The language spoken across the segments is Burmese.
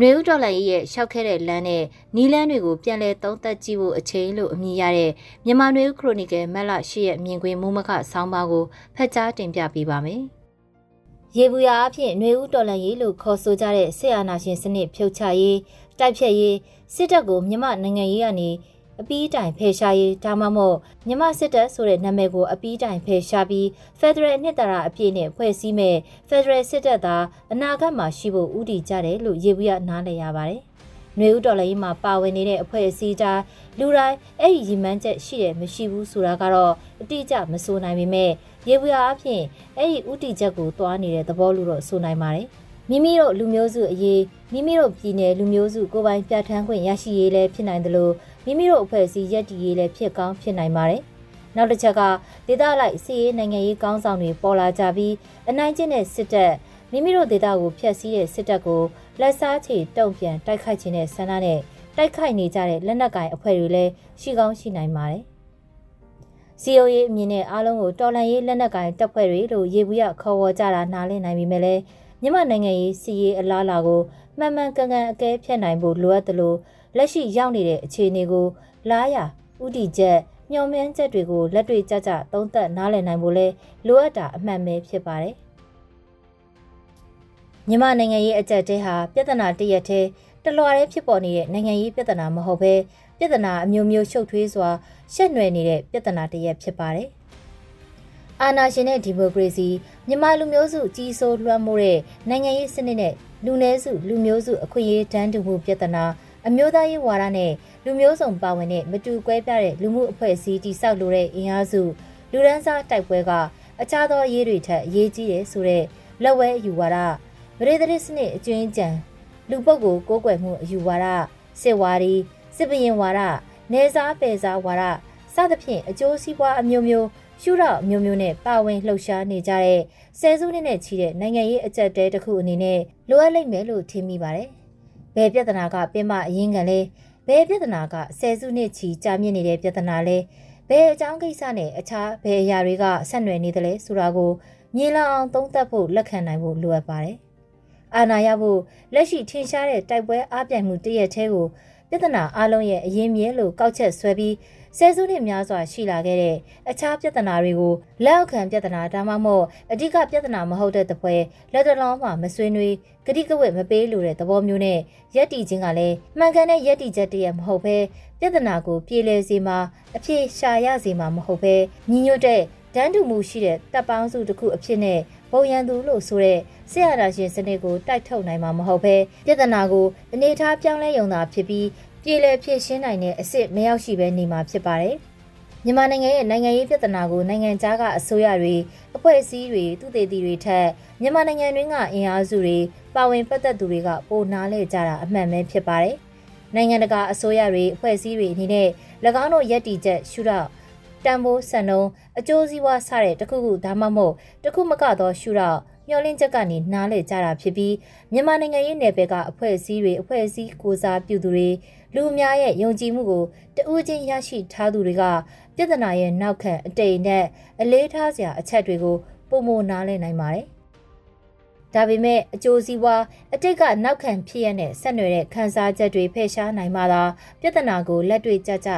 နွေဦးတော်လှန်ရေးရဲ့ရှောက်ခဲ့တဲ့လမ်းနဲ့နီးလန်းတွေကိုပြန်လည်သုံးသပ်ကြည့်ဖို့အချိန်လို့အမည်ရတဲ့မြန်မာနွေဦးခရိုနီကယ်မက်လရှိရဲ့မြင်ကွင်းမူမခဆောင်းပါးကိုဖတ်ကြားတင်ပြပေးပါမယ်။ရေဘူးရအဖြစ်နွေဦးတော်လှန်ရေးလို့ခေါ်ဆိုကြတဲ့ဆစ်အာနာရှင်စနစ်ဖြုတ်ချရေးတိုက်ဖြတ်ရေးစစ်တပ်ကိုမြန်မာနိုင်ငံရေးကနေ အပီးတိုင်ဖယ်ရှားရေးဒါမှမဟုတ်မြမစစ်တပ်ဆိုတဲ့နာမည်ကိုအပီးတိုင်ဖယ်ရှားပြီး Federal အနှစ်သာရအပြည့်နဲ့ဖွဲ့စည်းမဲ့ Federal စစ်တပ်သာအနာဂတ်မှာရှိဖို့ဥတည်ကြတယ်လို့ရေဘူးရနားလည်ရပါတယ်။နှွေဦးတော်လည်းမှာပါဝင်နေတဲ့အဖွဲ့အစည်းကြားလူတိုင်းအဲ့ဒီရည်မှန်းချက်ရှိတယ်မရှိဘူးဆိုတာကတော့အတိအကျမဆိုနိုင်ပေမဲ့ရေဘူးရအဖြစ်အဲ့ဒီဥတီချက်ကိုတွားနေတဲ့သဘောလို့တော့ဆိုနိုင်ပါတယ်။ မိမိတို့လူမျိုးစုအရေးမိမိတို့ပြည်နယ်လူမျိုးစုကိုပိုင်ပြဋ္ဌာန်းခွင့်ရရှိရေးလည်းဖြစ်နိုင်တယ်လို့မိမိတို့အဖွဲ့အစည်းရက်တည်ရေးလည်းဖြစ်ကောင်းဖြစ်နိုင်ပါတယ်။နောက်တစ်ချက်ကဒေသလိုက်စီးရေးနိုင်ငံရေးကောင်းဆောင်တွေပေါ်လာကြပြီးအနိုင်ကျင့်တဲ့စစ်တပ်မိမိတို့ဒေသကိုဖျက်ဆီးတဲ့စစ်တပ်ကိုလက်စားချေတုံ့ပြန်တိုက်ခိုက်ခြင်းနဲ့ဆန္ဒနဲ့တိုက်ခိုက်နေကြတဲ့လက်နက်ကိုင်အဖွဲ့တွေလည်းရှိကောင်းရှိနိုင်ပါတယ်။စီယိုရေးအမြင်နဲ့အားလုံးကိုတော်လန်ရေးလက်နက်ကိုင်တပ်ဖွဲ့တွေလို့ရေဘူးရခေါ်ဝေါ်ကြတာနားလည်နိုင်ပြီမဲ့လည်း မြန်မာနိုင်ငံရေးစီရေးအလားအလာကိုမှန်မှန်ကန်ကန်အကဲဖြတ်နိုင်ဖို့လိုအပ်သလိုလက်ရှိရောက်နေတဲ့အခြေအနေကိုလားရဥတီချက်မျှော်မှန်းချက်တွေကိုလက်တွေ့ကျကျသုံးသပ်နားလည်နိုင်ဖို့လဲလိုအပ်တာအမှန်ပဲဖြစ်ပါတယ်မြန်မာနိုင်ငံရေးအကြက်တဲဟာပြဿနာတရက်တည်းတလွားတည်းဖြစ်ပေါ်နေတဲ့နိုင်ငံရေးပြဿနာမဟုတ်ဘဲပြဿနာအမျိုးမျိုးရှုပ်ထွေးစွာရှက်နွယ်နေတဲ့ပြဿနာတရက်ဖြစ်ပါတယ် အာဏာရှင်တဲ့ဒီမိုကရေစီမြန်မာလူမျိုးစုကြီးစိုးလွှမ်းမိုးတဲ့နိုင်ငံရေးစနစ်နဲ့လူနည်းစုလူမျိုးစုအခွင့်အရေးတန်းတူမှုပြဿနာအမျိုးသားရေးဝါဒနဲ့လူမျိုးစုံပါဝင်တဲ့မတူကွဲပြားတဲ့လူမှုအဖွဲ့အစည်းတိစောက်လိုတဲ့အင်အားစုလူဒန်းစားတိုက်ပွဲကအခြားသောရေးတွေထက်အရေးကြီးတယ်ဆိုတဲ့လက်ဝဲအယူဝါဒဗရေဒရစ်စနစ်အကျွင်းကြံလူပုဂ္ဂိုလ်ကိုးကွယ်မှုအယူဝါဒစစ်ဝါဒီစစ်ပရင်ဝါဒနေစားပယ်စားဝါဒစသဖြင့်အကျိုးစီးပွားအမျိုးမျိုး ရှုထောင့်မျိုးမျိုးနဲ့ပါဝင်လှုပ်ရှားနေကြတဲ့ဆယ်စုနှစ်နဲ့ချီတဲ့နိုင်ငံရေးအကြက်တဲတစ်ခုအနေနဲ့လိုအပ်လိမ့်မယ်လို့ထင်မိပါတယ်။ဘယ်ပြဿနာကပင်မအရင်ကလဲဘယ်ပြဿနာကဆယ်စုနှစ်ချီကြာမြင့်နေတဲ့ပြဿနာလဲဘယ်အကြောင်းကိစ္စနဲ့အခြားဘယ်အရာတွေကဆက်နွယ်နေသလဲဆိုတာကိုမြင်လာအောင်သုံးသပ်ဖို့လက်ခံနိုင်ဖို့လိုအပ်ပါတယ်။အာဏာရဖို့လက်ရှိထင်ရှားတဲ့တိုက်ပွဲအပြိုင်မှုတရက်သေးကို ပြဿနာအလုံးရဲ့အရင်မြဲလို့ကောက်ချက်ဆွဲပြီးဆယ်စုနှစ်များစွာရှိလာခဲ့တဲ့အခြားပြဿနာတွေကိုလက်အောက်ခံပြဿနာဒါမှမဟုတ်အဓိကပြဿနာမဟုတ်တဲ့တပွဲလက်တလုံးမှာမဆွေးနွေးဂတိကဝတ်မပေးလို့တဲ့သဘောမျိုးနဲ့ရက်တီချင်းကလည်းမှန်ကန်တဲ့ရက်တီချက်တည်းမဟုတ်ဘဲပြဿနာကိုပြေလည်စေမှာအဖြစ်ရှာရစေမှာမဟုတ်ဘဲညီညွတ်တဲ့ တန်းတူမှုရှိတဲ့တပ်ပေါင်းစုတစ်ခုအဖြစ်နဲ့ဘုံရန်သူလို့ဆိုတဲ့ဆရာနာရှင်စနစ်ကိုတိုက်ထုတ်နိုင်မှာမဟုတ်ဘဲပြဿနာကိုအနေထားပြောင်းလဲယုံတာဖြစ်ပြီးပြည်လည်ဖြစ်ရှင်းနိုင်တဲ့အစ်စ်မရောက်ရှိဘဲနေမှာဖြစ်ပါတယ်။မြန်မာနိုင်ငံရဲ့နိုင်ငံရေးပြဿနာကိုနိုင်ငံခြားကအစိုးရတွေအဖွဲ့အစည်းတွေသူတေသီတွေထက်မြန်မာနိုင်ငံတွင်းကအင်အားစုတွေပါဝင်ပတ်သက်သူတွေကပိုနားလဲကြတာအမှန်ပဲဖြစ်ပါတယ်။နိုင်ငံတကာအစိုးရတွေအဖွဲ့အစည်းတွေအနေနဲ့၎င်းတို့ယက်တီချက်ရှုတော့ တန်ဖိုးစံနှုံအကျိုးစီးပွားစတဲ့တခုခုဒါမှမဟုတ်တခုမကသောရှုတော့မျောလင်းချက်ကနေနားလည်ကြတာဖြစ်ပြီးမြန်မာနိုင်ငံရေးနယ်ပယ်ကအဖွဲ့အစည်းတွေအဖွဲ့အစည်းကိုစားပြုသူတွေလူအများရဲ့ယုံကြည်မှုကိုတဦးချင်းရရှိထားသူတွေကပြဿနာရဲ့နောက်ခံအတိတ်နဲ့အလေးထားစရာအချက်တွေကိုပုံမနားလည်နိုင်ပါတယ် ဒါပေမဲ့အကျိုးစီးပွားအတိတ်ကနောက်ခံဖြစ်ရတဲ့ဆက်နွယ်တဲ့ခန်းစားချက်တွေဖယ်ရှားနိုင်မှသာပြဿနာကိုလက်တွေ့ကျကျ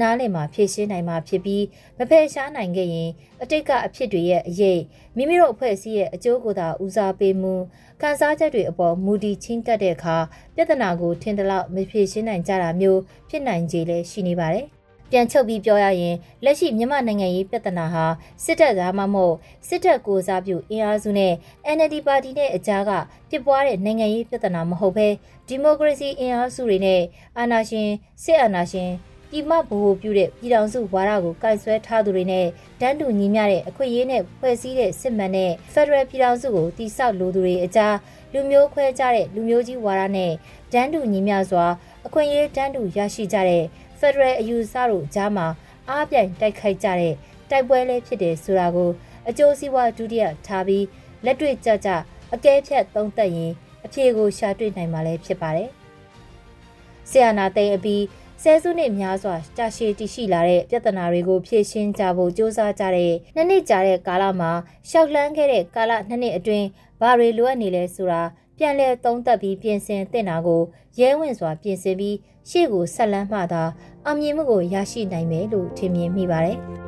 နားလည်မှဖြေရှင်းနိုင်မှာဖြစ်ပြီးမဖယ်ရှားနိုင်ခဲ့ရင်အတိတ်ကအဖြစ်တွေရဲ့အရေးမိမိတို့အဖွဲ့အစည်းရဲ့အကျိုးကိုသာဦးစားပေးမှုခန်းစားချက်တွေအပေါ်မူတည်ချင်းကပ်တဲ့အခါပြဿနာကိုထင်သလောက်မဖြေရှင်းနိုင်ကြတာမျိုးဖြစ်နိုင်ခြေလည်းရှိနေပါတယ် ပြန်ချုပ်ပြီးပြောရရင်လက်ရှိမြန်မာနိုင်ငံရေးပြဿနာဟာစစ်တပ်သားမှမဟုတ်စစ်တပ်ကိုစားပြုအင်အားစုနဲ့ NLD ပါတီနဲ့အကြားကပြပွားတဲ့နိုင်ငံရေးပြဿနာမဟုတ်ဘဲဒီမိုကရေစီအင်အားစုတွေနဲ့အာဏာရှင်စစ်အာဏာရှင်ပြည်မဗဟိုပြုတဲ့ပြည်ထောင်စုဝါဒကိုကင်ဆွဲထားသူတွေနဲ့တန်းတူညီမျှတဲ့အခွင့်အရေးနဲ့ဖွဲ့စည်းတဲ့စစ်မှန်တဲ့ Federal ပြည်ထောင်စုကိုတည်ဆောက်လိုသူတွေအကြားလူမျိုးခွဲကြတဲ့လူမျိုးကြီးဝါဒနဲ့တန်းတူညီမျှစွာအခွင့်အရေးတန်းတူရရှိကြတဲ့ ဖက်ဒရယ်အယူဆတို့ကြားမှာအားပြိုင်တိုက်ခိုက်ကြတဲ့တိုက်ပွဲလေးဖြစ်တယ်ဆိုတာကိုအကျိုးစီးပွားဒုတိယထားပြီးလက်တွေ့ကြကြအကဲဖြတ်သုံးသပ်ရင်အဖြေကိုရှာတွေ့နိုင်မှာလည်းဖြစ်ပါတယ်။ဆီယနာသိအပြီးဆဲစုနှစ်များစွာကြာရှည်တည်ရှိလာတဲ့ပြဿနာတွေကိုဖြေရှင်းကြဖို့စ조사ကြတဲ့နှစ်နှစ်ကြာတဲ့ကာလမှာရှောက်လန်းခဲ့တဲ့ကာလနှစ်နှစ်အတွင်းဘာတွေလိုအပ်နေလဲဆိုတာ ပြန်လည်သုံးသပ်ပြီးပြင်ဆင်သင့်တာကိုရဲဝင်စွာပြင်ဆင်ပြီးရှေ့ကိုဆက်လန်းမှသာအောင်မြင်မှုကိုရရှိနိုင်မယ်လို့ထင်မြင်မိပါတယ်။